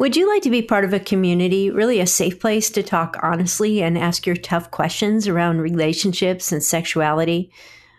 Would you like to be part of a community, really a safe place to talk honestly and ask your tough questions around relationships and sexuality?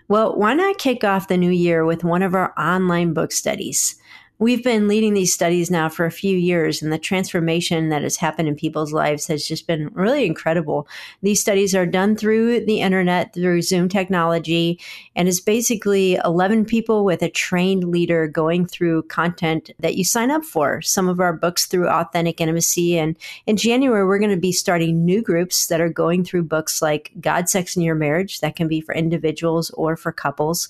Well, why not kick off the new year with one of our online book studies? We've been leading these studies now for a few years, and the transformation that has happened in people's lives has just been really incredible. These studies are done through the internet, through Zoom technology, and it's basically 11 people with a trained leader going through content that you sign up for. Some of our books through Authentic Intimacy. And in January, we're going to be starting new groups that are going through books like God, Sex, and Your Marriage. That can be for individuals or for couples.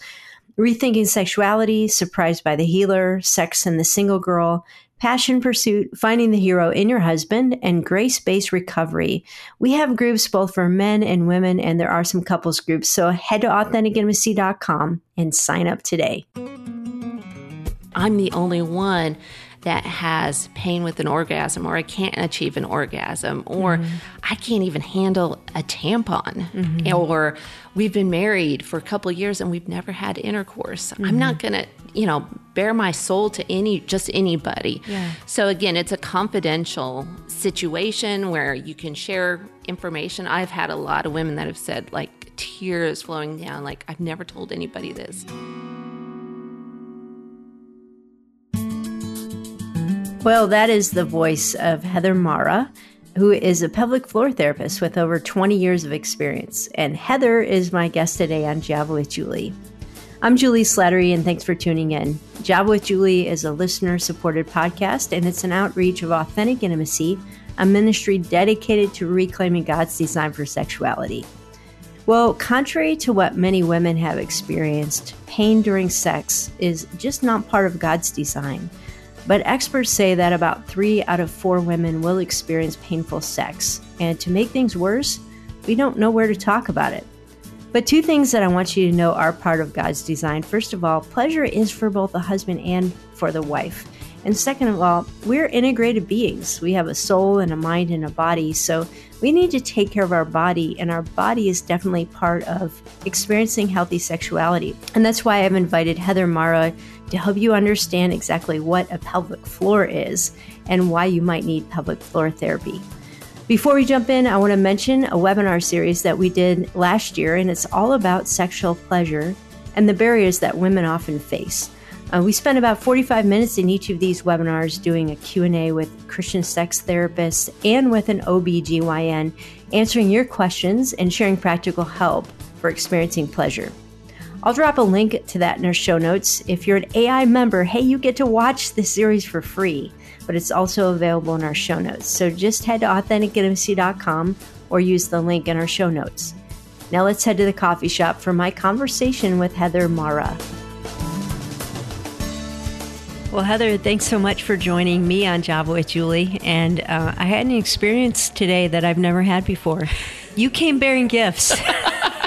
Rethinking Sexuality, Surprised by the Healer, Sex and the Single Girl, Passion Pursuit, Finding the Hero in Your Husband, and Grace Based Recovery. We have groups both for men and women, and there are some couples groups. So head to AuthenticIntimacy.com and sign up today. I'm the only one that has pain with an orgasm, or I can't achieve an orgasm, or mm-hmm. I can't even handle a tampon, mm-hmm. or we've been married for a couple years and we've never had intercourse. Mm-hmm. I'm not going to, you know, bare my soul to any just anybody. Yeah. So again, it's a confidential situation where you can share information. I've had a lot of women that have said like tears flowing down like I've never told anybody this. Well, that is the voice of Heather Mara, who is a pelvic floor therapist with over 20 years of experience. And Heather is my guest today on Java with Juli. I'm Juli Slattery, and thanks for tuning in. Java with Juli is a listener supported podcast, and it's an outreach of authentic intimacy, a ministry dedicated to reclaiming God's design for sexuality. Well, contrary to what many women have experienced, pain during sex is just not part of God's design. But experts say that about three out of four women will experience painful sex. And to make things worse, we don't know where to talk about it. But two things that I want you to know are part of God's design. First of all, pleasure is for both the husband and for the wife. And second of all, we're integrated beings. We have a soul and a mind and a body. So we need to take care of our body, and our body is definitely part of experiencing healthy sexuality. And that's why I've invited Heather Mara to help you understand exactly what a pelvic floor is and why you might need pelvic floor therapy. Before we jump in, I want to mention a webinar series that we did last year, and it's all about sexual pleasure and the barriers that women often face. Uh, we spent about 45 minutes in each of these webinars doing a Q&A with Christian sex therapists and with an OB/GYN, answering your questions and sharing practical help for experiencing pleasure. I'll drop a link to that in our show notes. If you're an AI member, hey, you get to watch the series for free, but it's also available in our show notes. So just head to AuthenticIntimacy.com or use the link in our show notes. Now let's head to the coffee shop for my conversation with Heather Mara. Well, Heather, thanks so much for joining me on Java with Juli. And uh, I had an experience today that I've never had before. You came bearing gifts.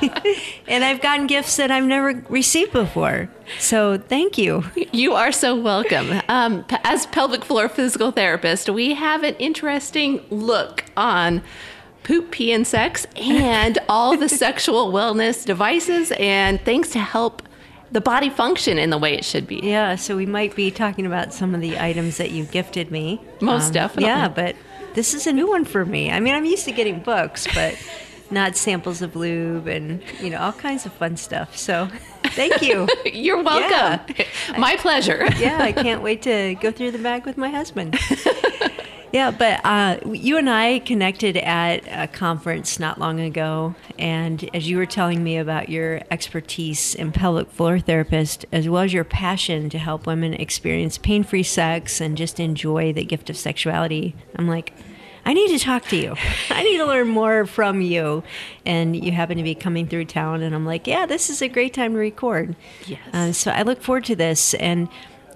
and I've gotten gifts that I've never received before. So thank you. You are so welcome. Um, as pelvic floor physical therapist, we have an interesting look on poop, pee, and sex, and all the sexual wellness devices and things to help the body function in the way it should be. Yeah, so we might be talking about some of the items that you gifted me. Most um, definitely. Yeah, but this is a new one for me. I mean, I'm used to getting books, but not samples of lube and you know all kinds of fun stuff. So thank you. You're welcome. Yeah. My pleasure. yeah, I can't wait to go through the bag with my husband. Yeah, but uh, you and I connected at a conference not long ago, and as you were telling me about your expertise in pelvic floor therapist, as well as your passion to help women experience pain-free sex and just enjoy the gift of sexuality, I'm like, I need to talk to you. I need to learn more from you. And you happen to be coming through town, and I'm like, yeah, this is a great time to record. Yes. Uh, so I look forward to this. And,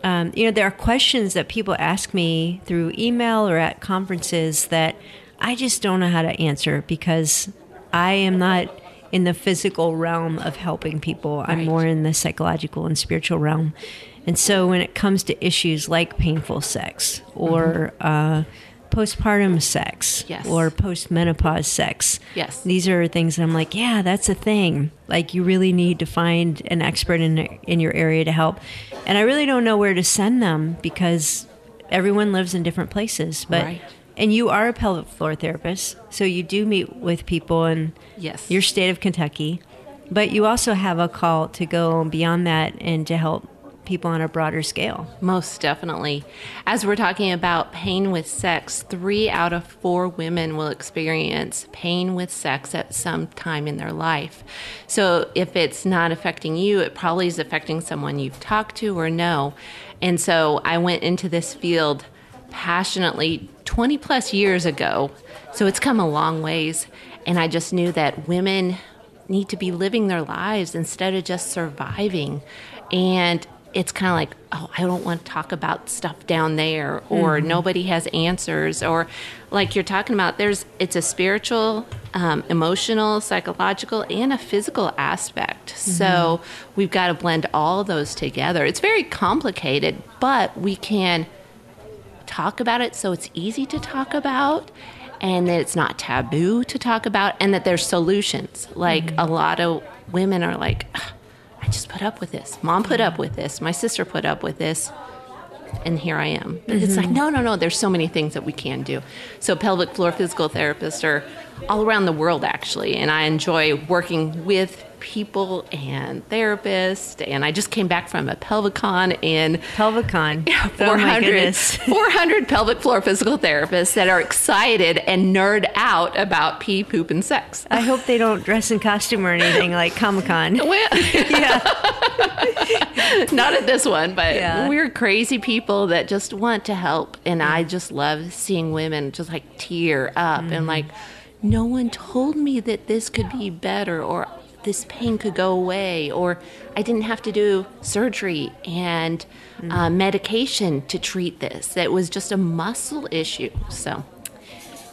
um, you know, there are questions that people ask me through email or at conferences that I just don't know how to answer because I am not in the physical realm of helping people. I'm more in the psychological and spiritual realm. And so when it comes to issues like painful sex or, mm-hmm. uh, postpartum sex yes. or postmenopause sex. Yes. These are things that I'm like, yeah, that's a thing. Like you really need to find an expert in in your area to help. And I really don't know where to send them because everyone lives in different places, but Right. and you are a pelvic floor therapist, so you do meet with people in Yes. your state of Kentucky, but you also have a call to go beyond that and to help people on a broader scale. Most definitely. As we're talking about pain with sex, three out of four women will experience pain with sex at some time in their life. So if it's not affecting you, it probably is affecting someone you've talked to or know. And so I went into this field passionately 20 plus years ago. So it's come a long ways. And I just knew that women need to be living their lives instead of just surviving. And it's kind of like, oh, I don't want to talk about stuff down there, or mm-hmm. nobody has answers, or like you're talking about. There's it's a spiritual, um, emotional, psychological, and a physical aspect. Mm-hmm. So we've got to blend all those together. It's very complicated, but we can talk about it so it's easy to talk about and that it's not taboo to talk about and that there's solutions like mm-hmm. a lot of women are like "Ugh, i just put up with this. Mom put up with this. My sister put up with this. And here i am. But it's like mm-hmm. no no no. There's so many things that we can do. So pelvic floor physical therapists are all around the world actually. And i enjoy working with people and therapists and i just came back from a pelvicon in Pelvicon. Oh my 400, goodness. 400 pelvic floor physical therapists that are excited and nerd out about pee, poop, and sex. I hope they don't dress in costume or anything like Comic Con. Well, yeah. not at this one, but Yeah. we're crazy people that just want to help. And I just love seeing women just like tear up and mm-hmm. like, no one told me that this could be better or this pain could go away or I didn't have to do surgery and uh, medication to treat this. It was just a muscle issue. So.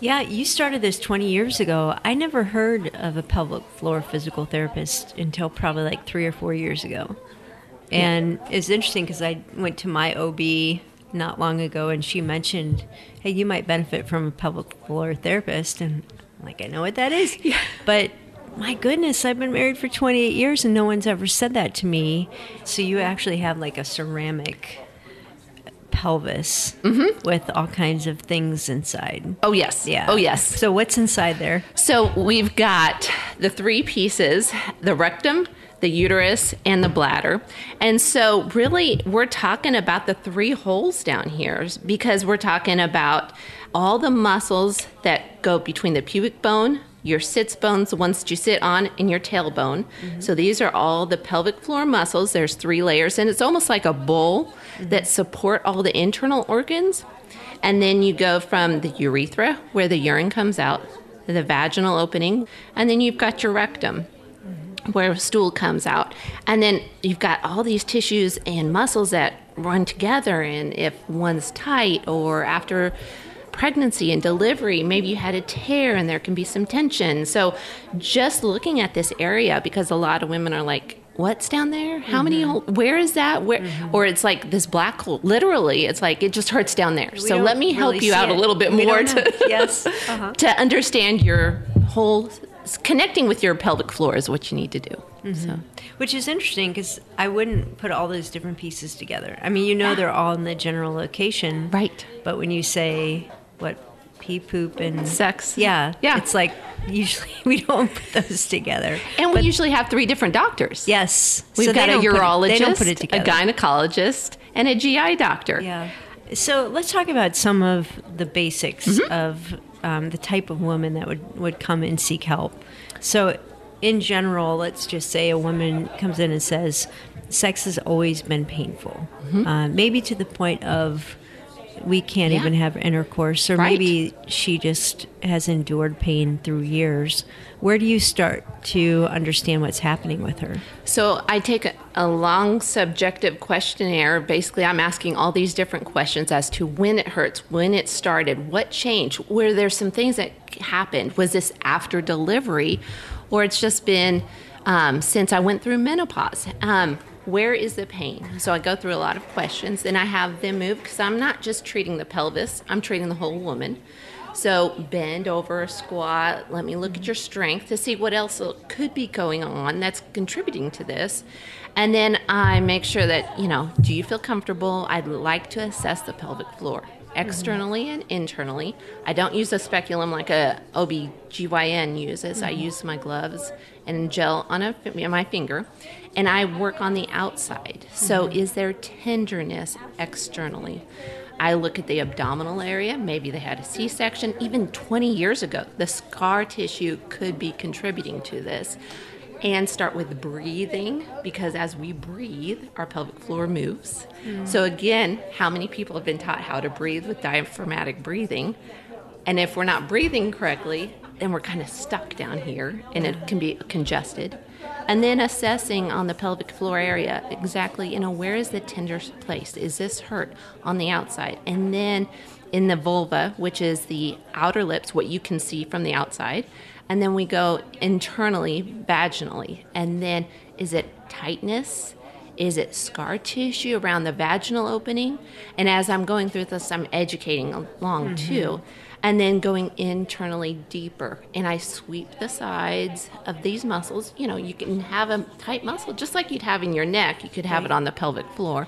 Yeah, you started this 20 years ago. I never heard of a pelvic floor physical therapist until probably like three or four years ago. And it's interesting because I went to my OB not long ago and she mentioned, hey, you might benefit from a pelvic floor therapist. And I'm like, I know what that is. But my goodness, I've been married for 28 years and no one's ever said that to me. So you actually have like a ceramic pelvis mm-hmm. with all kinds of things inside. Oh yes. Yeah. Oh yes. So what's inside there? So we've got the three pieces: the rectum, the uterus, and the bladder. And so really we're talking about the three holes down here because we're talking about all the muscles that go between the pubic bone, your sits bones, the ones that you sit on, and your tailbone. Mm-hmm. So these are all the pelvic floor muscles. There's three layers, and it's almost like a bowl mm-hmm. that support all the internal organs. And then you go from the urethra, where the urine comes out, the vaginal opening, and then you've got your rectum, mm-hmm. where stool comes out. And then you've got all these tissues and muscles that run together. And if one's tight or after pregnancy and delivery, maybe you had a tear and there can be some tension. So just looking at this area, because a lot of women are like, What's down there? How many? Mm-hmm. hole- Where is that? Where? Or it's like this black hole. Literally, it's like it just hurts down there. so let me help really you see out a little bit We more to Yes. Uh-huh. to understand your whole connecting with your pelvic floor is what you need to do. Mm-hmm. So Which is interesting because I wouldn't put all those different pieces together. I mean, you know, they're all in the general location, right, But when you say what pee, poop, and sex. yeah, Yeah. it's like usually we don't put those together. and we usually have three different doctors. Yes, We've so got a don't put it- urologist, they don't put it a gynecologist, and a GI doctor. Yeah. So let's talk about some of the basics Mm-hmm. of um, the type of woman that would, would come and seek help. So, in general, let's just say a woman comes in and says, Sex has always been painful. Uh, maybe to the point of we can't. Yeah. even have intercourse, or Right. maybe she just has endured pain through years. Where do you start to understand what's happening with her? So I take a, a long subjective questionnaire. Basically, I'm asking all these different questions as to when it hurts, when it started, what changed, where there's some things that happened. Was this after delivery, or it's just been um, since I went through menopause? Um, where is the pain? So I go through a lot of questions, and I have them move because I'm not just treating the pelvis; I'm treating the whole woman. So bend over, squat. Let me look at your strength to see what else could be going on that's contributing to this. And then I make sure that, you know, do you feel comfortable? I'd like to assess the pelvic floor externally and internally. I don't use a speculum like a OB/GYN uses. I mm-hmm. use my gloves and gel on a, my finger, and I work on the outside. So, is there tenderness externally? I look at the abdominal area. Maybe they had a C section. Even 20 years ago, the scar tissue could be contributing to this. And start with breathing because as we breathe, our pelvic floor moves. Mm. So, again, how many people have been taught how to breathe with diaphragmatic breathing? And if we're not breathing correctly, then we're kind of stuck down here and it can be congested and then assessing on the pelvic floor area exactly you know where is the tender place? Is this hurt on the outside? And then in the vulva which is the outer lips what you can see from the outside. And then we go internally vaginally. And then is it tightness? Is it scar tissue around the vaginal opening? And as i'm going through this i'm educating along mm-hmm. too and then going internally deeper. And I sweep the sides of these muscles. You know, you can have a tight muscle just like you'd have in your neck, you could have right. it on the pelvic floor.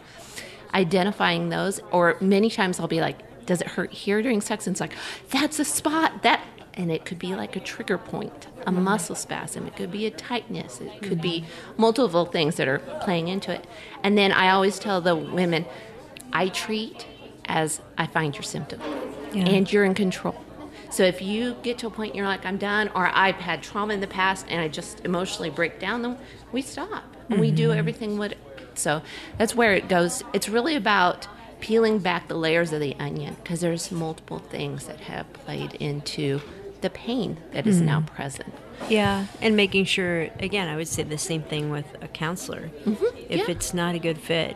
Identifying those, or many times I'll be like, does it hurt here during sex? And it's like, that's a spot that, and it could be like a trigger point, a mm-hmm. muscle spasm. It could be a tightness. It could mm-hmm. be multiple things that are playing into it. And then I always tell the women, I treat as I find your symptom yeah. and you're in control. So if you get to a point you're like, I'm done, or I've had trauma in the past and I just emotionally break down, then we stop and mm-hmm. we do mm-hmm. everything what. So that's where it goes. It's really about peeling back the layers of the onion because there's multiple things that have played into the pain that is mm-hmm. now present. Yeah, and making sure again, I would say the same thing with a counselor. Mm-hmm. If yeah. it's not a good fit,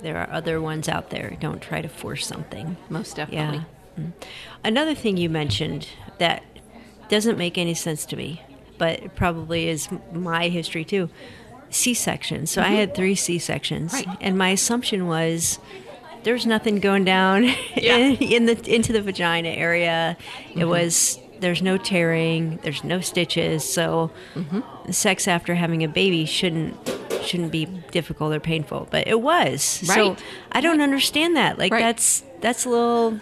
there are other ones out there. Don't try to force something. Most definitely. Yeah. Mm-hmm. Another thing you mentioned that doesn't make any sense to me, but probably is my history too. C sections. So mm-hmm. I had three C sections, right. and my assumption was there's nothing going down yeah. in, in, the into the vagina area. Mm-hmm. It was there's no tearing, there's no stitches, so mm-hmm. sex after having a baby shouldn't shouldn't be difficult or painful, but it was. Right. So I don't understand that. Like right. that's that's a little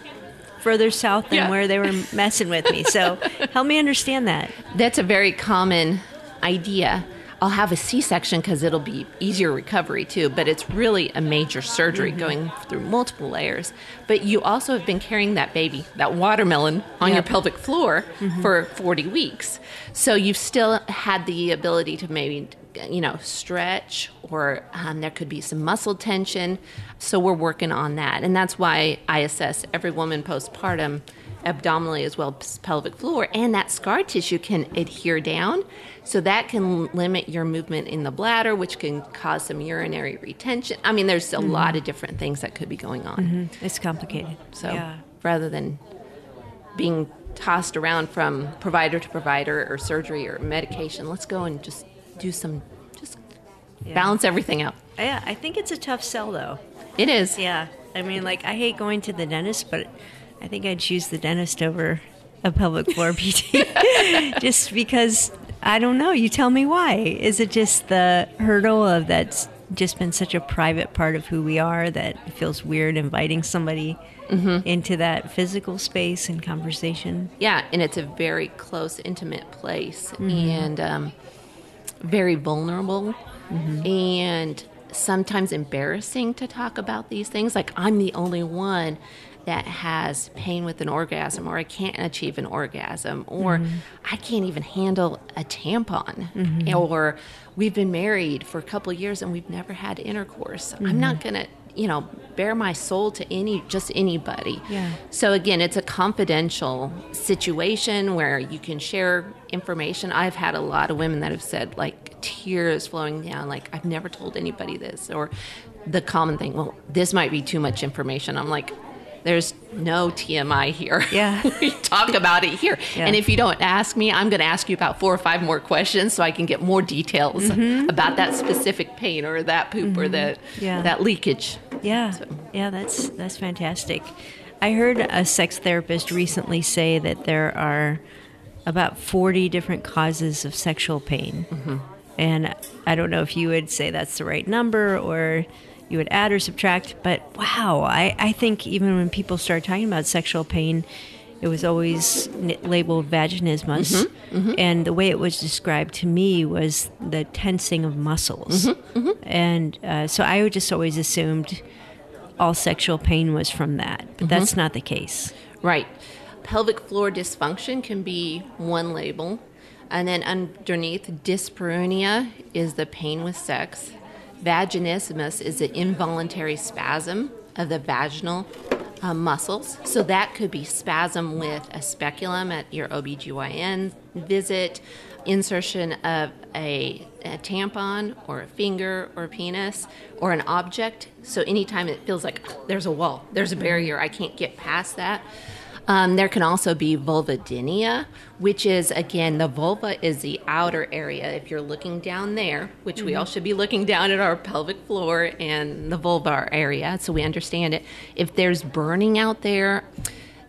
further south than yeah. where they were messing with me. So help me understand that. That's a very common idea. I'll have a C section because it'll be easier recovery too, but it's really a major surgery mm-hmm. going through multiple layers. But you also have been carrying that baby, that watermelon, on yep. your pelvic floor mm-hmm. for 40 weeks. So you've still had the ability to maybe you know, stretch or um, there could be some muscle tension. So we're working on that. And that's why I assess every woman postpartum abdominally as well as pelvic floor. And that scar tissue can adhere down. So that can limit your movement in the bladder, which can cause some urinary retention. I mean, there's a mm-hmm. lot of different things that could be going on. Mm-hmm. It's complicated. So yeah. rather than being tossed around from provider to provider or surgery or medication, let's go and just do some, just yeah. balance everything out. Yeah, I think it's a tough sell though. It is. Yeah. I mean, like, I hate going to the dentist, but I think I'd choose the dentist over a public floor PT just because I don't know. You tell me why. Is it just the hurdle of that's just been such a private part of who we are that it feels weird inviting somebody mm-hmm. into that physical space and conversation? Yeah, and it's a very close, intimate place. Mm-hmm. And, um, very vulnerable mm-hmm. and sometimes embarrassing to talk about these things. Like, I'm the only one that has pain with an orgasm, or I can't achieve an orgasm, or mm-hmm. I can't even handle a tampon, mm-hmm. or we've been married for a couple years and we've never had intercourse. I'm not mm-hmm. going to you know bare my soul to any just anybody. Yeah. so again it's a confidential situation where you can share information. I've had a lot of women that have said like tears flowing down like i've never told anybody this or the common thing well this might be too much information. I'm like there's no TMI here. Yeah. we talk about it here. Yeah. And if you don't ask me, I'm going to ask you about four or five more questions so I can get more details mm-hmm. about that specific pain or that poop mm-hmm. or that yeah. that leakage. Yeah. So. Yeah, that's that's fantastic. I heard a sex therapist recently say that there are about 40 different causes of sexual pain. Mm-hmm. And I don't know if you would say that's the right number or you would add or subtract, but wow, I, I think even when people start talking about sexual pain, it was always labeled vaginismus. Mm-hmm, mm-hmm. And the way it was described to me was the tensing of muscles. Mm-hmm, mm-hmm. and uh, so I would just always assumed all sexual pain was from that, but that's mm-hmm. not the case. Right. Pelvic floor dysfunction can be one label. And then underneath, dyspareunia is the pain with sex. Vaginismus is an involuntary spasm of the vaginal uh, muscles. So that could be spasm with a speculum at your OBGYN visit, insertion of a, a, tampon or a finger or a penis or an object. So anytime it feels like there's a wall, there's a barrier, I can't get past that. Um, there can also be vulvodynia, which is again the vulva is the outer area. If you're looking down there, which mm-hmm. we all should be looking down at our pelvic floor and the vulvar area, so we understand it. If there's burning out there,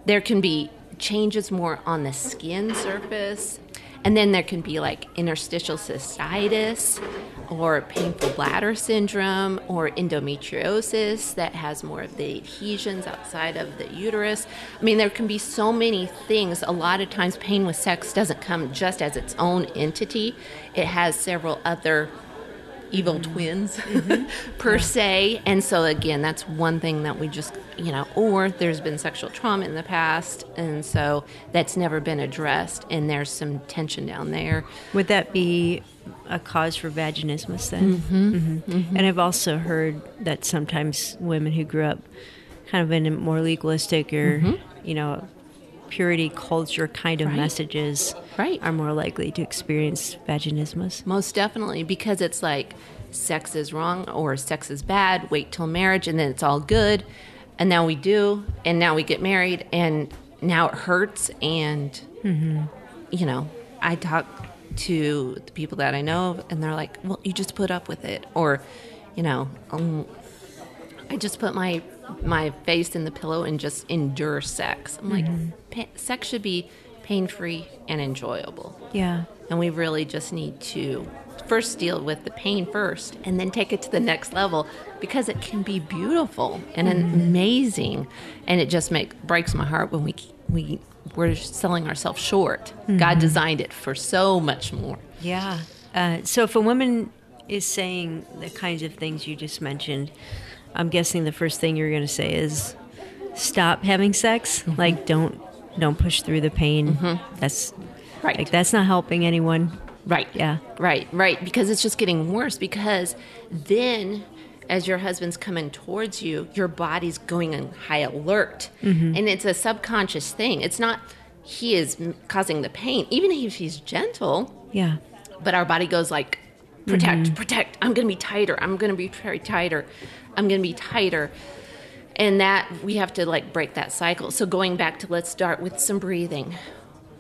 there can be changes more on the skin surface and then there can be like interstitial cystitis or painful bladder syndrome or endometriosis that has more of the adhesions outside of the uterus. I mean, there can be so many things. A lot of times, pain with sex doesn't come just as its own entity, it has several other evil mm-hmm. twins mm-hmm. per yeah. se. And so again, that's one thing that we just, you know, or there's been sexual trauma in the past and so that's never been addressed and there's some tension down there. Would that be a cause for vaginismus then? Mm-hmm. mm-hmm. mm-hmm. And I've also heard that sometimes women who grew up kind of in a more legalistic or, mm-hmm. you know, purity culture kind of right. messages right. are more likely to experience vaginismus. Most definitely, because it's like sex is wrong or sex is bad, wait till marriage and then it's all good. And now we do, and now we get married, and now it hurts. And, mm-hmm. you know, I talk to the people that I know, and they're like, well, you just put up with it. Or, you know, um, I just put my my face in the pillow and just endure sex. I'm mm-hmm. like, sex should be pain free and enjoyable. Yeah. And we really just need to first deal with the pain first and then take it to the next level because it can be beautiful and mm-hmm. amazing and it just make breaks my heart when we we we're selling ourselves short mm-hmm. god designed it for so much more yeah uh, so if a woman is saying the kinds of things you just mentioned I'm guessing the first thing you're going to say is stop having sex. Mm-hmm. Like don't don't push through the pain. Mm-hmm. That's right. Like that's not helping anyone. Right. Yeah. Right. Right. Because it's just getting worse. Because then, as your husband's coming towards you, your body's going on high alert, mm-hmm. and it's a subconscious thing. It's not he is causing the pain, even if he's gentle. Yeah. But our body goes like, protect, mm-hmm. protect. I'm going to be tighter. I'm going to be very tighter. I'm going to be tighter. And that we have to like break that cycle. So going back to let's start with some breathing.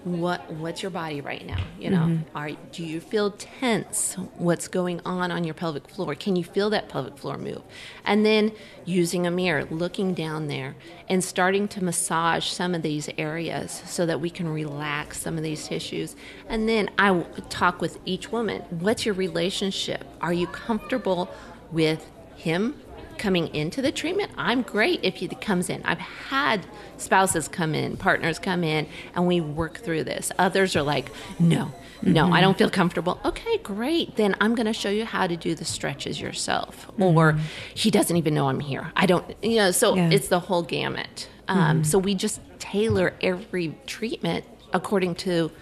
What what's your body right now? You know, mm-hmm. are do you feel tense? What's going on on your pelvic floor? Can you feel that pelvic floor move? And then using a mirror, looking down there and starting to massage some of these areas so that we can relax some of these tissues. And then I talk with each woman, what's your relationship? Are you comfortable with him coming into the treatment, I'm great if he comes in. I've had spouses come in, partners come in, and we work through this. Others are like, no, no, mm-hmm. I don't feel comfortable. Okay, great. Then I'm going to show you how to do the stretches yourself. Mm-hmm. Or he doesn't even know I'm here. I don't, you know, so yeah. it's the whole gamut. Um, mm-hmm. So we just tailor every treatment according to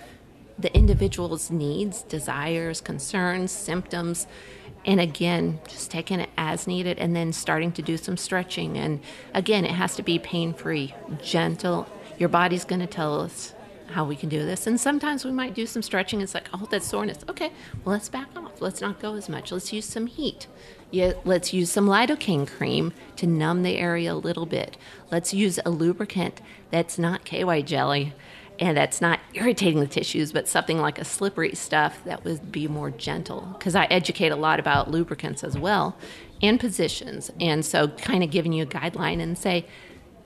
the individual's needs, desires, concerns, symptoms and again just taking it as needed and then starting to do some stretching. And again it has to be pain free gentle. Your body's going to tell us how we can do this. And sometimes we might do some stretching. It's like oh that soreness. Okay well let's back off. Let's not go as much. Let's use some heat. Yeah, let's use some lidocaine cream to numb the area a little bit. Let's use a lubricant that's not KY jelly and that's not irritating the tissues, but something like a slippery stuff that would be more gentle. Because I educate a lot about lubricants as well and positions. And so, kind of giving you a guideline and say,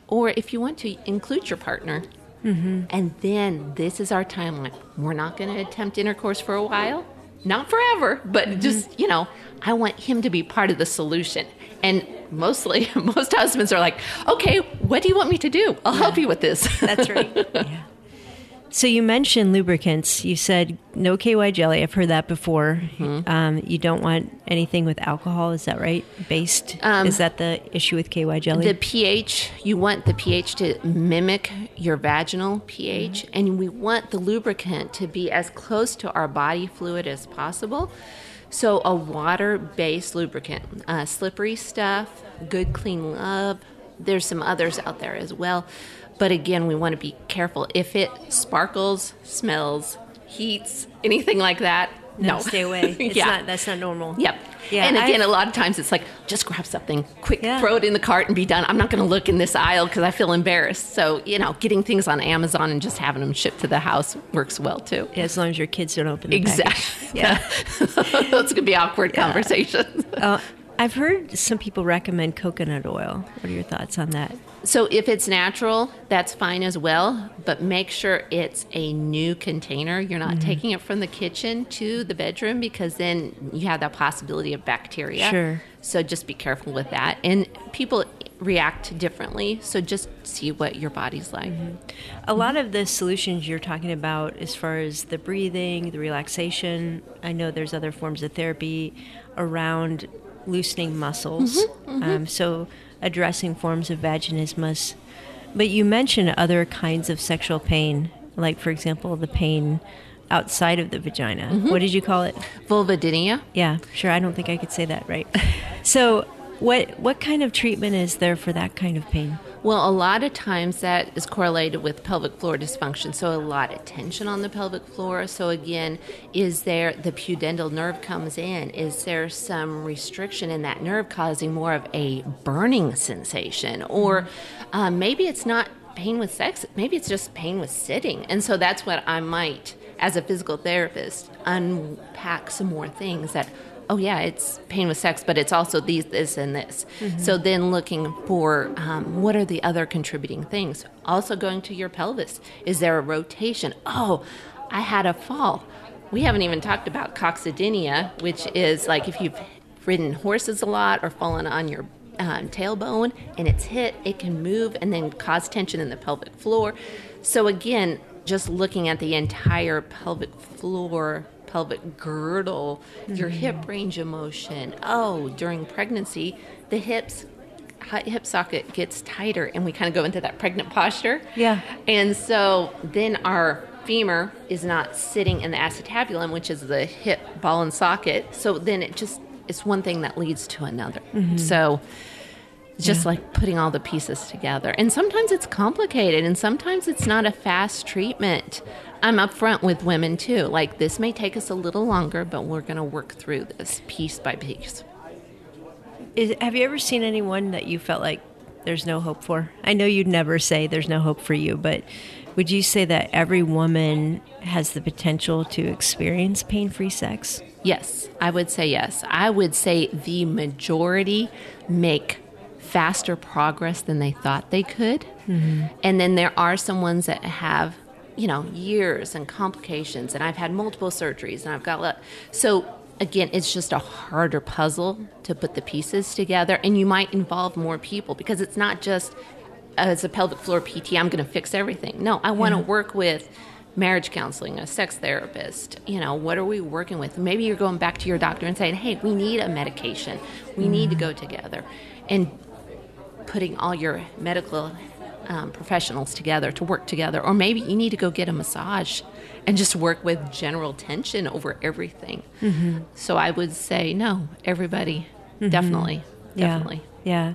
or if you want to include your partner. Mm-hmm. And then this is our timeline. We're not going to attempt intercourse for a while, not forever, but mm-hmm. just, you know, I want him to be part of the solution. And mostly, most husbands are like, okay, what do you want me to do? I'll help you with this. That's right. yeah. So you mentioned lubricants. You said no KY jelly. I've heard that before. Um, you don't want anything with alcohol. Is that right? Based. is that the issue with KY jelly? The pH, you want the pH to mimic your vaginal pH, and we want the lubricant to be as close to our body fluid as possible. So, a water based lubricant, uh, slippery stuff, good clean love. There's some others out there as well. But again, we want to be careful. If it sparkles, smells, heats, anything like that, no. stay away. It's yeah. not. That's not normal. Yep. Yeah, and again, I've- a lot of times it's like, just grab something quick, Yeah. throw it in the cart and be done. I'm not going to look in this aisle because I feel embarrassed. So, you know, getting things on Amazon and just having them shipped to the house works well too. Yeah, as long as your kids don't open the package. Exactly. Yeah. going to be awkward conversations. Uh, I've heard some people recommend coconut oil. What are your thoughts on that? So, if it's natural, that's fine as well, but make sure it's a new container. You're not Mm-hmm. taking it from the kitchen to the bedroom because then you have that possibility of bacteria. Sure. So, just be careful with that. And people react differently, so just see what your body's like. A lot of the solutions you're talking about, as far as the breathing, the relaxation, I know there's other forms of therapy around loosening muscles. Mm-hmm, um, mm-hmm. so addressing forms of vaginismus. But you mentioned other kinds of sexual pain, like, for example, the pain outside of the vagina. Mm-hmm. What did you call it? Vulvodynia. Yeah, sure. I don't think I could say that right. so, what what kind of treatment is there for that kind of pain? Well, a lot of times that is correlated with pelvic floor dysfunction. So, a lot of tension on the pelvic floor. So, again, is there the pudendal nerve comes in? Is there some restriction in that nerve causing more of a burning sensation? Or um, maybe it's not pain with sex, maybe it's just pain with sitting. And so, that's what I might, as a physical therapist, unpack some more things that oh yeah, it's pain with sex, but it's also these, this, and this. So then looking for um, what are the other contributing things. Also going to your pelvis. Is there a rotation? Oh, I had a fall. We haven't even talked about coccydynia, which is like if you've ridden horses a lot or fallen on your um, tailbone and it's hit, it can move and then cause tension in the pelvic floor. So again, just looking at the entire pelvic floor pelvic girdle, your mm-hmm. hip range of motion. Oh, during pregnancy, the hips hip socket gets tighter and we kind of go into that pregnant posture. Yeah. And so then our femur is not sitting in the acetabulum, which is the hip ball and socket. So then it just it's one thing that leads to another. Mm-hmm. So it's just like putting all the pieces together. And sometimes it's complicated and sometimes it's not a fast treatment. I'm upfront with women too. Like this may take us a little longer, but we're going to work through this piece by piece. Is, have you ever seen anyone that you felt like there's no hope for? I know you'd never say there's no hope for you, but would you say that every woman has the potential to experience pain free sex? Yes, I would say yes. I would say the majority make faster progress than they thought they could. Mm-hmm. And then there are some ones that have, you know, years and complications. And I've had multiple surgeries and I've got, le- so again, it's just a harder puzzle to put the pieces together. And you might involve more people because it's not just oh, as a pelvic floor PT, I'm going to fix everything. No, I want to work with marriage counseling, a sex therapist. You know, what are we working with? Maybe you're going back to your doctor and saying, hey, we need a medication. We need to mm-hmm. go together. And putting all your medical um, professionals together to work together. Or maybe you need to go get a massage and just work with general tension over everything. So I would say, no, everybody, definitely, definitely. Yeah. Yeah.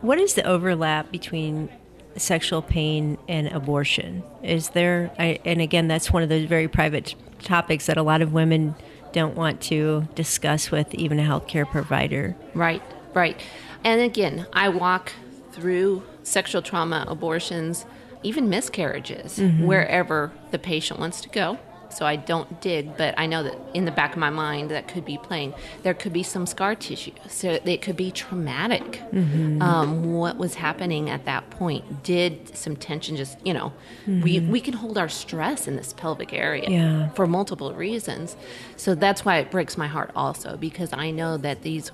What is the overlap between sexual pain and abortion? Is there, I, and again, that's one of those very private topics that a lot of women don't want to discuss with even a healthcare provider. Right, right. And again, I walk through sexual trauma, abortions, even miscarriages, wherever the patient wants to go. so I don't dig, but I know that in the back of my mind that could be playing. There could be some scar tissue, so it could be traumatic. Mm-hmm. Um, what was happening at that point? Did some tension just, you know, mm-hmm. we, we can hold our stress in this pelvic area yeah. for multiple reasons. So that's why it breaks my heart also, because I know that these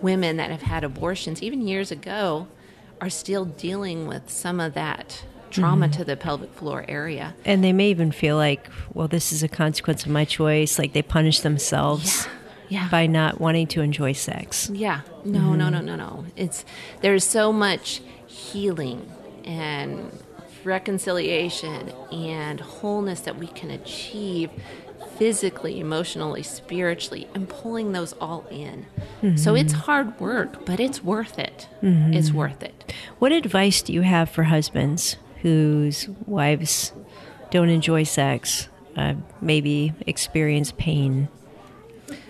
women that have had abortions, even years ago, are still dealing with some of that trauma mm-hmm. to the pelvic floor area. And they may even feel like, well, this is a consequence of my choice. Like they punish themselves. Yeah. Yeah. by not wanting to enjoy sex. Yeah. No, mm-hmm. no, no, no, no. It's there's so much healing and reconciliation and wholeness that we can achieve physically, emotionally, spiritually, and pulling those all in. Mm-hmm. So it's hard work, but it's worth it. Mm-hmm. It's worth it. What advice do you have for husbands whose wives don't enjoy sex, uh, maybe experience pain,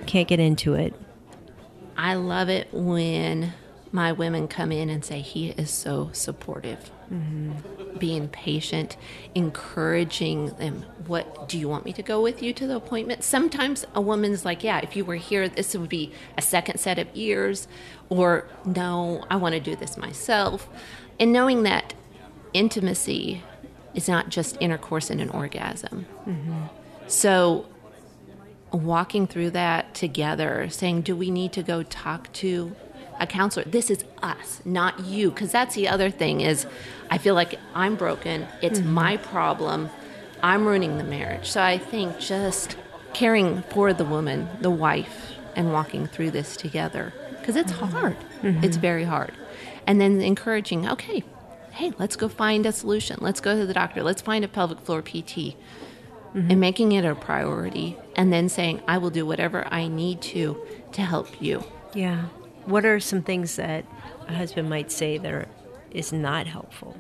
can't get into it. I love it when my women come in and say, He is so supportive. Mm-hmm. Being patient, encouraging them. What do you want me to go with you to the appointment? Sometimes a woman's like, Yeah, if you were here, this would be a second set of ears. Or, No, I want to do this myself. And knowing that intimacy is not just intercourse and an orgasm. Mm-hmm. So, walking through that together, saying, Do we need to go talk to a counselor? This is us, not you. Because that's the other thing is I feel like I'm broken. It's mm-hmm. my problem. I'm ruining the marriage. So I think just caring for the woman, the wife, and walking through this together. Because it's mm-hmm. hard. Mm-hmm. It's very hard. And then encouraging, okay, hey, let's go find a solution. Let's go to the doctor. Let's find a pelvic floor PT. Mm-hmm. And making it a priority and then saying, I will do whatever I need to to help you. Yeah. What are some things that a husband might say that are, is not helpful?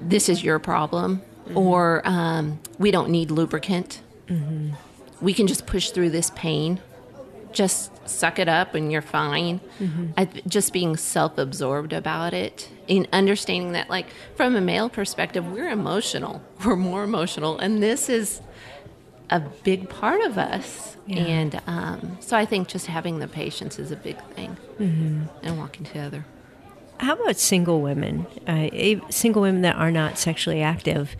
This is your problem, mm-hmm. or um, we don't need lubricant. Mm-hmm. We can just push through this pain just suck it up and you're fine. Mm-hmm. I, just being self absorbed about it and understanding that, like, from a male perspective, we're emotional. We're more emotional. And this is a big part of us. Yeah. And um, so I think just having the patience is a big thing mm-hmm. and walking together. How about single women? Uh, single women that are not sexually active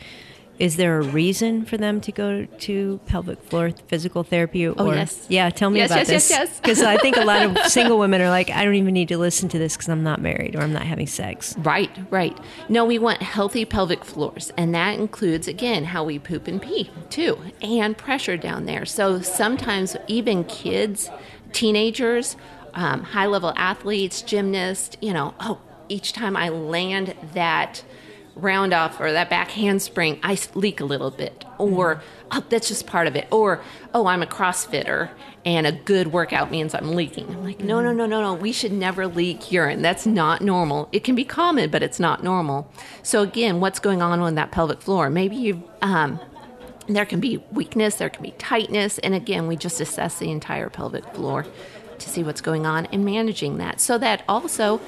is there a reason for them to go to pelvic floor physical therapy? Or, oh, yes. Yeah, tell me yes, about yes, this. Yes, yes, Because I think a lot of single women are like, I don't even need to listen to this because I'm not married or I'm not having sex. Right, right. No, we want healthy pelvic floors, and that includes, again, how we poop and pee, too, and pressure down there. So sometimes even kids, teenagers, um, high level athletes, gymnasts, you know, oh, each time I land that round off or that back handspring, I leak a little bit. Or, oh, that's just part of it. Or, oh, I'm a CrossFitter and a good workout means I'm leaking. I'm like, no, no, no, no, no. We should never leak urine. That's not normal. It can be common, but it's not normal. So, again, what's going on on that pelvic floor? Maybe you, um, there can be weakness, there can be tightness. And again, we just assess the entire pelvic floor to see what's going on and managing that so that also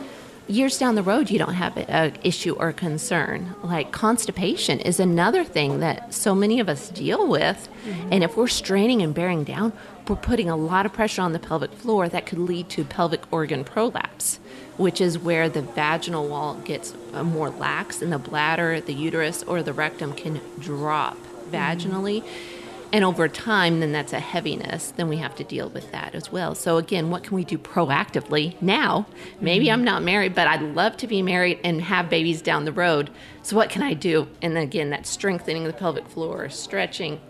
years down the road you don't have an issue or concern like constipation is another thing that so many of us deal with mm-hmm. and if we're straining and bearing down we're putting a lot of pressure on the pelvic floor that could lead to pelvic organ prolapse which is where the vaginal wall gets uh, more lax and the bladder the uterus or the rectum can drop mm-hmm. vaginally mm-hmm and over time then that's a heaviness then we have to deal with that as well so again what can we do proactively now maybe mm-hmm. i'm not married but i'd love to be married and have babies down the road so what can i do and again that strengthening the pelvic floor stretching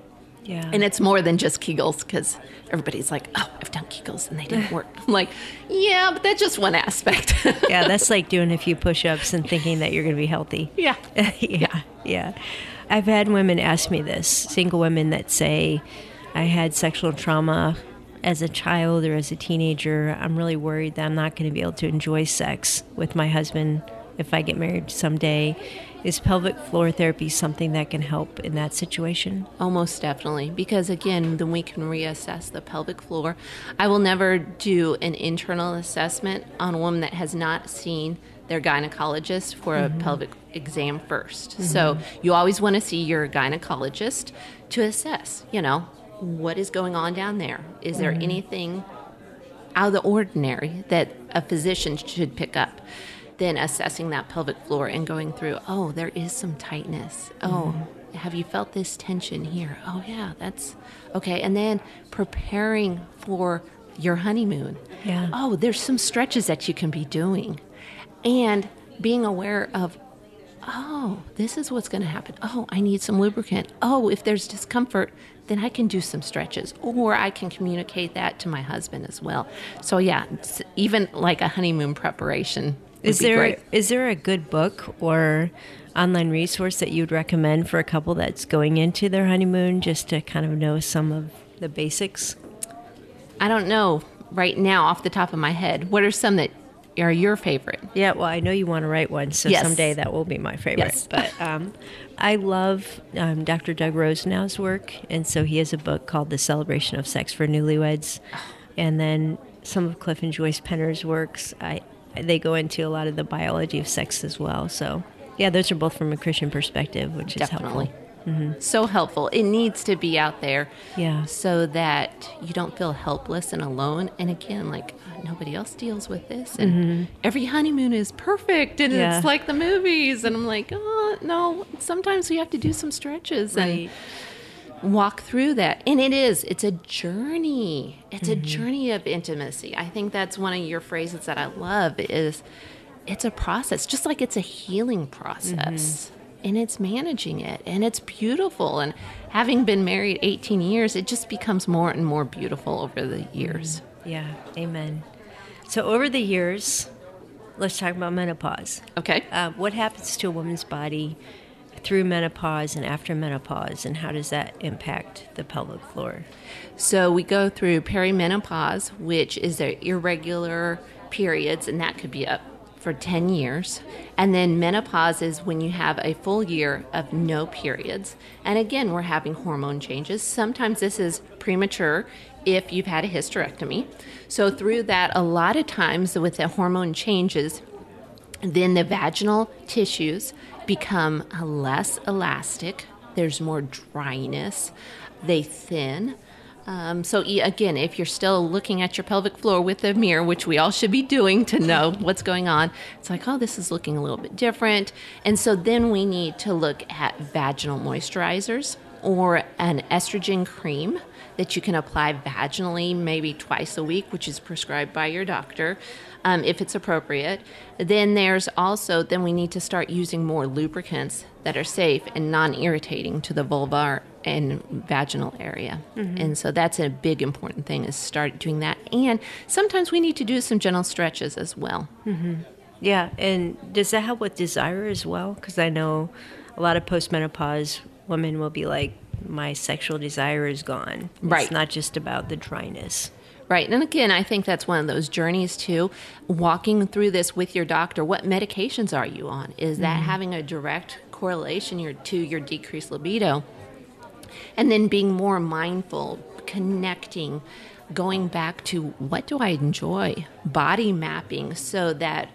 yeah. And it's more than just Kegels because everybody's like, oh, I've done Kegels and they didn't work. I'm like, yeah, but that's just one aspect. yeah, that's like doing a few push ups and thinking that you're going to be healthy. Yeah. yeah. Yeah. Yeah. I've had women ask me this, single women that say, I had sexual trauma as a child or as a teenager. I'm really worried that I'm not going to be able to enjoy sex with my husband if I get married someday. Is pelvic floor therapy something that can help in that situation? Almost definitely, because again, then we can reassess the pelvic floor. I will never do an internal assessment on a woman that has not seen their gynecologist for a mm-hmm. pelvic exam 1st So mm-hmm. you always want to see your gynecologist to assess, you know, what is going on down there? Is there mm-hmm. anything out of the ordinary that a physician should pick up? Then assessing that pelvic floor and going through, oh, there is some tightness. Oh, have you felt this tension here? Oh, yeah, that's okay. And then preparing for your honeymoon. Yeah. Oh, there's some stretches that you can be doing. And being aware of, oh, this is what's going to happen. Oh, I need some lubricant. Oh, if there's discomfort, then I can do some stretches or I can communicate that to my husband as well. So, yeah, it's even like a honeymoon preparation. Is great. is there a good book or online resource that you'd recommend for a couple that's going into their honeymoon just to kind of know some of the basics? I don't know right now off the top of my head. What are some that are your favorite? Yeah, well, I know you want to write one, so Yes. someday that will be my favorite. Yes. But um, I love um, Dr. Doug Rosenau's work, and so he has a book called The Celebration of Sex for Newlyweds, and then some of Cliff and Joyce Penner's works. I they go into a lot of the biology of sex as well. So yeah, those are both from a Christian perspective, which is Definitely. helpful. So helpful. It needs to be out there. Yeah. So that you don't feel helpless and alone. And again, like uh, nobody else deals with this. And every honeymoon is perfect. And Mm-hmm. Yeah. it's like the movies. And I'm like, oh, no, sometimes we have to do some stretches Right. and walk through that. And it is, it's a journey. It's Mm-hmm. a journey of intimacy. I think that's one of your phrases that I love is it's a process, just like it's a healing process. And it's managing it, and it's beautiful. And having been married 18 years, it just becomes more and more beautiful over the years. Yeah, amen. So over the years, let's talk about menopause. Okay. Uh, what happens to a woman's body through menopause and after menopause, and how does that impact the pelvic floor? So we go through perimenopause, which is their irregular periods, and that could be up for 10 years. And then menopause is when you have a full year of no periods. And again, we're having hormone changes. Sometimes this is premature if you've had a hysterectomy. So, through that, a lot of times with the hormone changes, then the vaginal tissues become less elastic. There's more dryness. They thin. Um, so again, if you're still looking at your pelvic floor with a mirror, which we all should be doing to know what's going on, it's like, oh, this is looking a little bit different. And so then we need to look at vaginal moisturizers or an estrogen cream that you can apply vaginally maybe twice a week, which is prescribed by your doctor um, if it's appropriate. Then there's also, then we need to start using more lubricants that are safe and non irritating to the vulvar and vaginal area. Mm-hmm. And so that's a big important thing is start doing that. And sometimes we need to do some gentle stretches as well. Mm-hmm. Yeah, and does that help with desire as well? Because I know a lot of postmenopause women will be like, my sexual desire is gone. Right. It's not just about the dryness. Right. And again, I think that's one of those journeys too. Walking through this with your doctor, what medications are you on? Is that mm-hmm. having a direct correlation your, to your decreased libido? And then being more mindful, connecting, going back to what do I enjoy? Body mapping so that,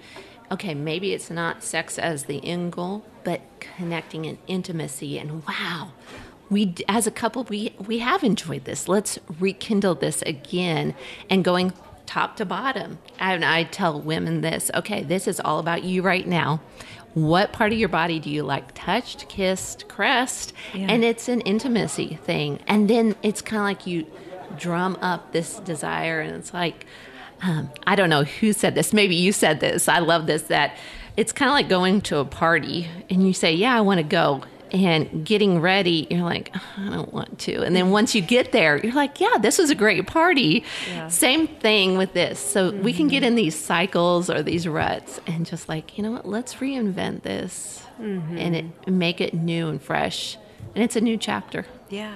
okay, maybe it's not sex as the end goal, but connecting and intimacy and wow, we as a couple we we have enjoyed this. Let's rekindle this again and going top to bottom. And i tell women this okay this is all about you right now what part of your body do you like? Touched kissed caressed? Yeah. and it's an intimacy thing. And then it's kind of like you drum up this desire and it's like um, i don't know who said this. Maybe you said this. I love this that it's kind of like going to a party and you say yeah i want to go and getting ready, you're like, I don't want to. And then once you get there, you're like, yeah, this was a great party. Yeah. Same thing with this. So we can get mm-hmm. in these cycles or these ruts and just like, you know what, let's reinvent this mm-hmm. and it make it new and fresh. And it's a new chapter. Yeah,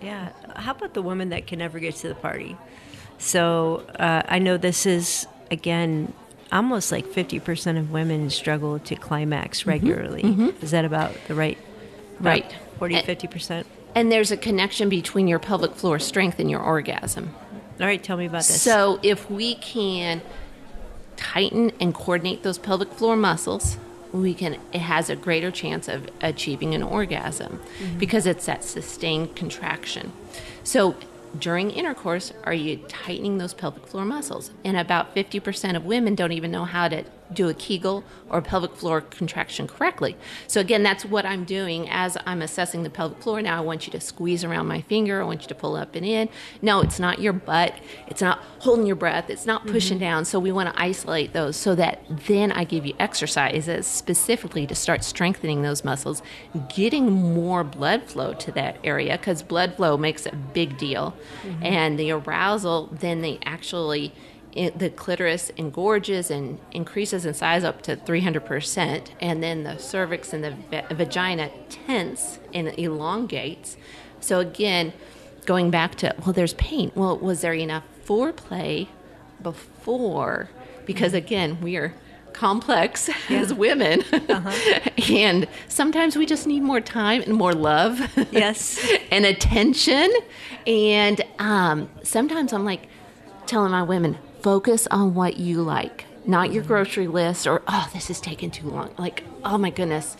yeah. How about the woman that can never get to the party? So uh, I know this is again almost like fifty percent of women struggle to climax mm-hmm. regularly. Is that about the right? Right. 40, And- 50 percent. And there's a connection between your pelvic floor strength and your orgasm. All right, tell me about this. So if we can tighten and coordinate those pelvic floor muscles, we can it has a greater chance of achieving an orgasm mm-hmm. because it's that sustained contraction. So during intercourse, are you tightening those pelvic floor muscles? And about 50% of women don't even know how to do a Kegel or pelvic floor contraction correctly. So again, that's what I'm doing as I'm assessing the pelvic floor. Now I want you to squeeze around my finger. I want you to pull up and in. No, it's not your butt. It's not holding your breath. It's not pushing mm-hmm. down. So we want to isolate those so that then I give you exercises specifically to start strengthening those muscles, getting more blood flow to that area because blood flow makes a big deal. Mm-hmm. And the arousal, then they actually it, the clitoris engorges and increases in size up to 300%, and then the cervix and the va- vagina tense and elongates. So, again, going back to, well, there's pain. Well, was there enough foreplay before? Because, mm-hmm. again, we are complex yeah. as women. Uh-huh. and sometimes we just need more time and more love. Yes. and attention. And um, sometimes I'm like telling my women, focus on what you like, not your grocery list or, oh, this is taking too long. Like, oh my goodness.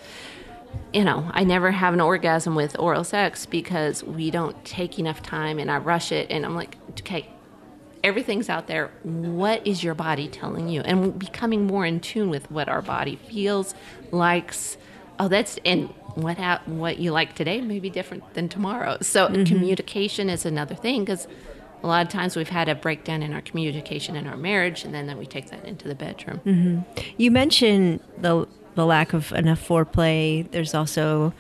You know, I never have an orgasm with oral sex because we don't take enough time and I rush it. And I'm like, okay, everything's out there. What is your body telling you? And becoming more in tune with what our body feels, likes. Oh, that's, and what, ha- what you like today may be different than tomorrow. So mm-hmm. communication is another thing because a lot of times we've had a breakdown in our communication in our marriage, and then, then we take that into the bedroom. Mm-hmm. You mentioned the the lack of enough foreplay. There's also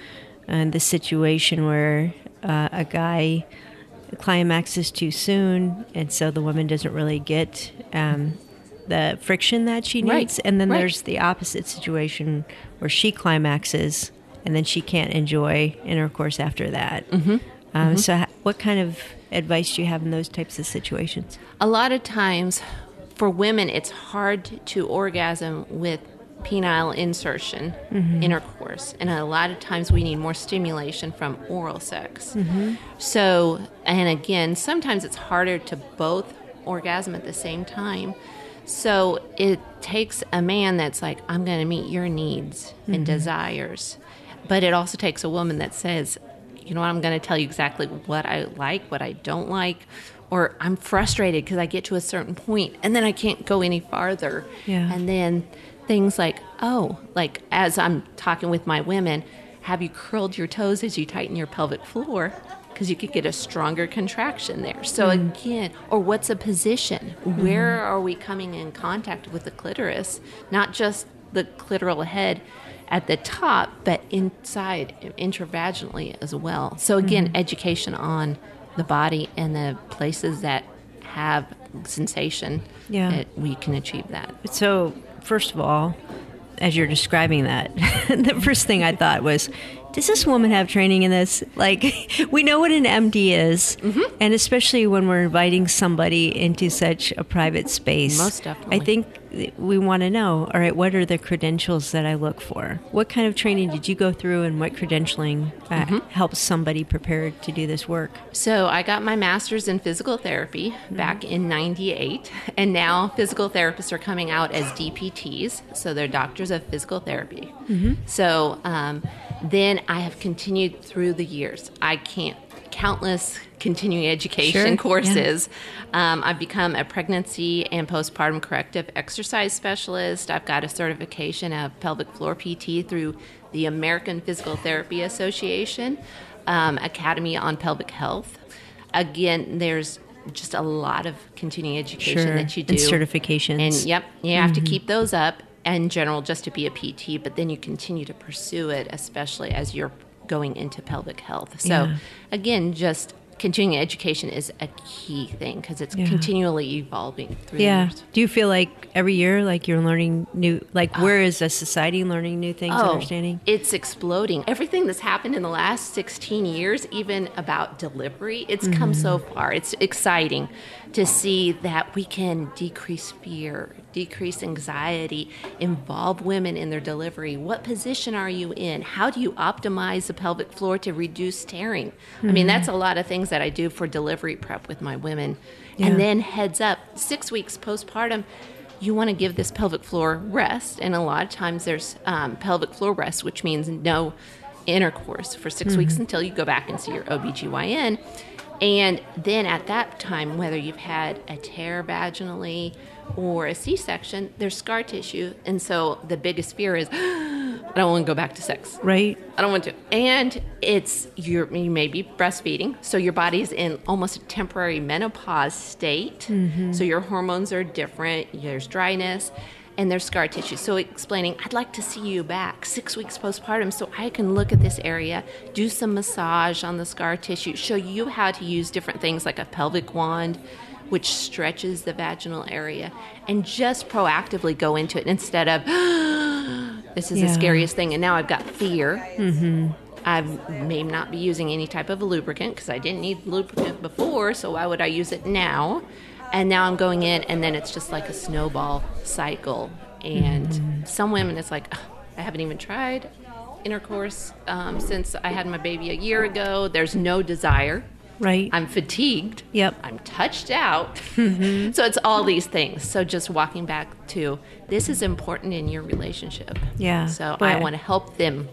uh, the situation where uh, a guy climaxes too soon, and so the woman doesn't really get um, the friction that she needs. Right. And then right. there's the opposite situation where she climaxes, and then she can't enjoy intercourse after that. Mm-hmm. Um, mm-hmm. So, what kind of advice do you have in those types of situations? A lot of times, for women, it's hard to orgasm with penile insertion mm-hmm. intercourse and a lot of times we need more stimulation from oral sex mm-hmm. so and again sometimes it's harder to both orgasm at the same time so it takes a man that's like i'm going to meet your needs mm-hmm. and desires but it also takes a woman that says you know what, I'm going to tell you exactly what I like, what I don't like, or I'm frustrated because I get to a certain point and then I can't go any farther. Yeah. And then things like, oh, like as I'm talking with my women, have you curled your toes as you tighten your pelvic floor? Because you could get a stronger contraction there. So, mm. again, or what's a position? Mm-hmm. Where are we coming in contact with the clitoris? Not just the clitoral head at the top, but inside intravaginally as well. So again, mm-hmm. education on the body and the places that have sensation. Yeah, we can achieve that. So first of all, as you're describing that, the first thing I thought was, does this woman have training in this? Like, we know what an MD is, mm-hmm. and especially when we're inviting somebody into such a private space. Most definitely. I think we want to know all right, what are the credentials that I look for? What kind of training did you go through, and what credentialing uh, mm-hmm. helps somebody prepared to do this work? So, I got my master's in physical therapy mm-hmm. back in 98, and now physical therapists are coming out as DPTs, so they're doctors of physical therapy. Mm-hmm. So, um, then I have continued through the years. I can't countless continuing education sure, courses. Yeah. Um, I've become a pregnancy and postpartum corrective exercise specialist. I've got a certification of pelvic floor PT through the American Physical Therapy Association, um, Academy on Pelvic Health. Again, there's just a lot of continuing education sure. that you do. And certifications. And yep, you have mm-hmm. to keep those up in general just to be a PT, but then you continue to pursue it, especially as you're going into pelvic health. So, yeah. again, just continuing education is a key thing because it's yeah. continually evolving through yeah do you feel like every year like you're learning new like uh, where is a society learning new things oh, understanding it's exploding everything that's happened in the last 16 years even about delivery it's mm-hmm. come so far it's exciting to see that we can decrease fear decrease anxiety involve women in their delivery what position are you in how do you optimize the pelvic floor to reduce tearing mm-hmm. i mean mm-hmm. that's a lot of things things that I do for delivery prep with my women. Yeah. And then heads up, six weeks postpartum, you want to give this pelvic floor rest. And a lot of times there's um, pelvic floor rest, which means no intercourse for 6 Mm-hmm. weeks until you go back and see your OBGYN. And then at that time, whether you've had a tear vaginally or a C section, there's scar tissue. And so the biggest fear is, I don't want to go back to sex. Right. I don't want to. And it's you're you may be breastfeeding, so your body's in almost a temporary menopause state. Mm-hmm. So your hormones are different. There's dryness, and there's scar tissue. So explaining, I'd like to see you back six weeks postpartum, so I can look at this area, do some massage on the scar tissue, show you how to use different things like a pelvic wand. Which stretches the vaginal area, and just proactively go into it instead of this is Yeah. the scariest thing, and now I've got fear. Mm-hmm. I may not be using any type of a lubricant because I didn't need lubricant before, so why would I use it now? And now I'm going in, and then it's just like a snowball cycle. And some women, it's like, "Ugh, I haven't even tried intercourse um, since I had my baby a year ago. There's no desire. Right. I'm fatigued. Yep. I'm touched out. so it's all these things. So just walking back to this is important in your relationship. Yeah. So I But- Mm-hmm. want to help them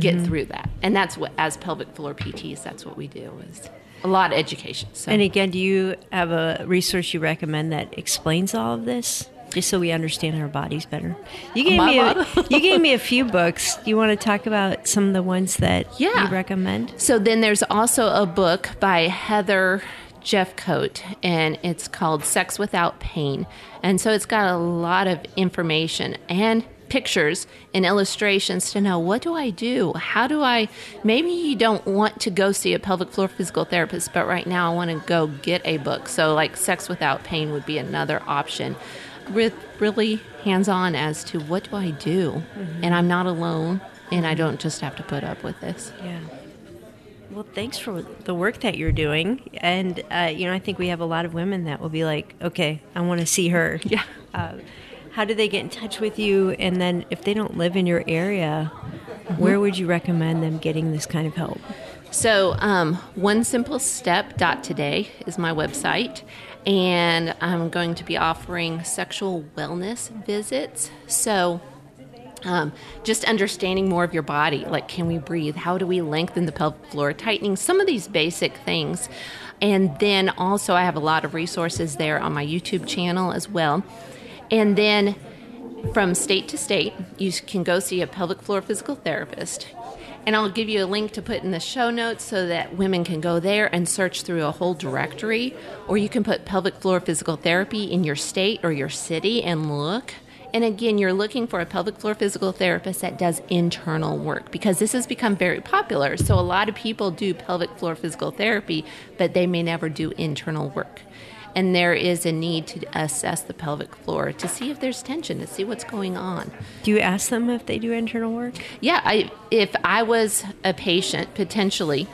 get through that. And that's what as pelvic floor PTs, that's what we do is a lot of education. So And again, do you have a resource you recommend that explains all of this? Just so we understand our bodies better. You gave My me a, you gave me a few books. Do you want to talk about some of the ones that Yeah. you recommend? So then there's also a book by Heather Jeffcoat, and it's called Sex Without Pain. And so it's got a lot of information and pictures and illustrations to know what do I do? How do I? Maybe you don't want to go see a pelvic floor physical therapist, but right now I want to go get a book. So, like Sex Without Pain would be another option. With really hands on as to what do I do? And I'm not alone, and I don't just have to put up with this. Yeah. Well, thanks for the work that you're doing. And, uh, you know, I think we have a lot of women that will be like, okay, I want to see her. Yeah. Uh, how do they get in touch with you? And then if they don't live in your area, where would you recommend them getting this kind of help? So, um, one simple step dot today is my website, and I'm going to be offering sexual wellness visits. So, um, just understanding more of your body, like can we breathe? How do we lengthen the pelvic floor? Tightening some of these basic things, and then also I have a lot of resources there on my YouTube channel as well, and then from state to state, you can go see a pelvic floor physical therapist. And I'll give you a link to put in the show notes so that women can go there and search through a whole directory. Or you can put pelvic floor physical therapy in your state or your city and look. And again, you're looking for a pelvic floor physical therapist that does internal work because this has become very popular. So a lot of people do pelvic floor physical therapy, but they may never do internal work and there is a need to assess the pelvic floor to see if there's tension, to see what's going on. Do you ask them if they do internal work? Yeah, I, if I was a patient potentially,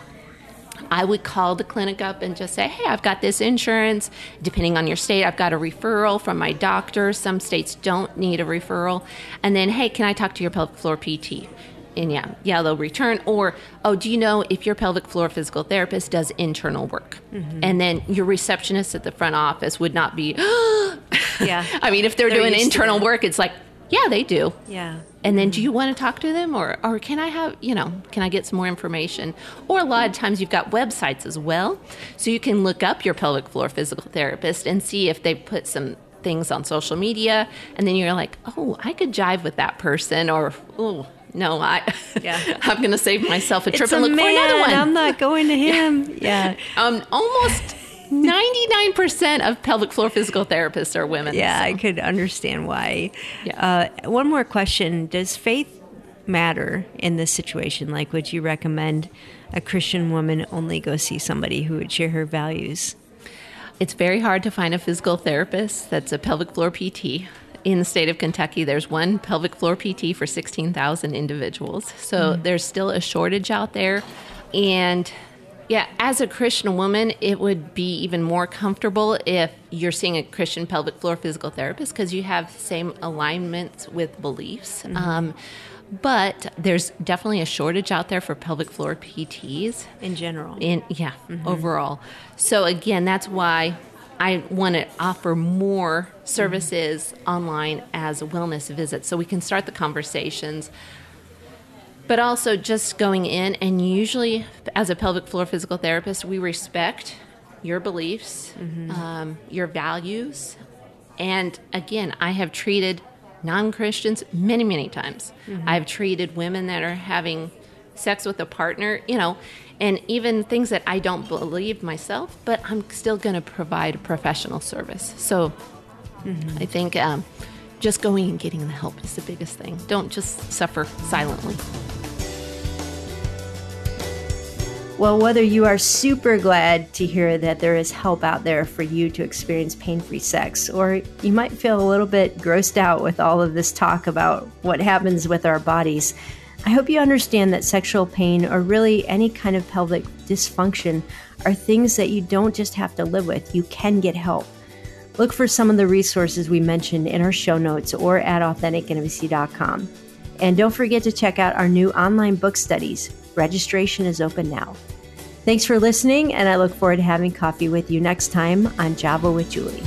I would call the clinic up and just say, hey, I've got this insurance. Depending on your state, I've got a referral from my doctor. Some states don't need a referral. And then, hey, can I talk to your pelvic floor PT? And yeah, yeah, they'll return. Or, oh, do you know if your pelvic floor physical therapist does internal work? And then your receptionist at the front office would not be, Yeah. I mean, if they're, They're doing internal work, it's like, yeah, they do. Yeah. And then, do you want to talk to them, or or can I have you know can I get some more information? Or a lot of times you've got websites as well, so you can look up your pelvic floor physical therapist and see if they put some things on social media, and then you're like, oh, I could jive with that person, or oh. No, I. Yeah. I'm going to save myself a trip and look man. for another one. I'm not going to him. yeah. um, almost 99% of pelvic floor physical therapists are women. Yeah, so- I could understand why. Yeah. Uh, one more question: Does faith matter in this situation? Like, would you recommend a Christian woman only go see somebody who would share her values? It's very hard to find a physical therapist that's a pelvic floor PT. In the state of Kentucky, there's one pelvic floor PT for 16,000 individuals. So mm. there's still a shortage out there. And yeah, as a Christian woman, it would be even more comfortable if you're seeing a Christian pelvic floor physical therapist because you have same alignments with beliefs. Mm-hmm. Um, but there's definitely a shortage out there for pelvic floor PTs In general, in yeah mm-hmm. overall so again that's why I want to offer more services mm-hmm. online as wellness visits so we can start the conversations. But also just going in, and usually as a pelvic floor physical therapist, we respect your beliefs, mm-hmm. um, your values. And again, I have treated non Christians many, many times. Mm-hmm. I've treated women that are having sex with a partner, you know, and even things that I don't believe myself, but I'm still going to provide professional service. So mm-hmm. I think um, just going and getting the help is the biggest thing. Don't just suffer silently. Well, whether you are super glad to hear that there is help out there for you to experience pain free sex, or you might feel a little bit grossed out with all of this talk about what happens with our bodies, I hope you understand that sexual pain or really any kind of pelvic dysfunction are things that you don't just have to live with, you can get help. Look for some of the resources we mentioned in our show notes or at AuthenticIntimacy.com. And don't forget to check out our new online book studies. Registration is open now. Thanks for listening, and I look forward to having coffee with you next time on Java with Juli.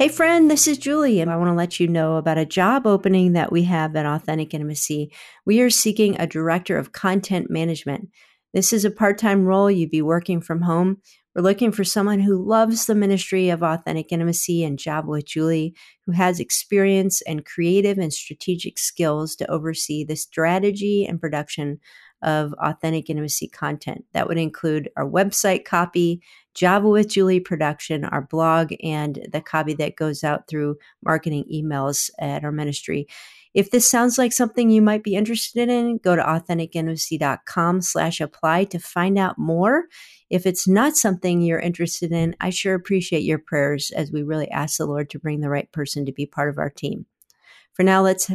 Hey, friend, this is Juli, and I want to let you know about a job opening that we have at Authentic Intimacy. We are seeking a director of content management. This is a part time role. You'd be working from home. We're looking for someone who loves the ministry of authentic intimacy and Java with Juli, who has experience and creative and strategic skills to oversee the strategy and production of authentic intimacy content. That would include our website copy, Java with Juli production, our blog, and the copy that goes out through marketing emails at our ministry. If this sounds like something you might be interested in, go to authenticintimacy.com slash apply to find out more. If it's not something you're interested in, I sure appreciate your prayers as we really ask the Lord to bring the right person to be part of our team. For now, let's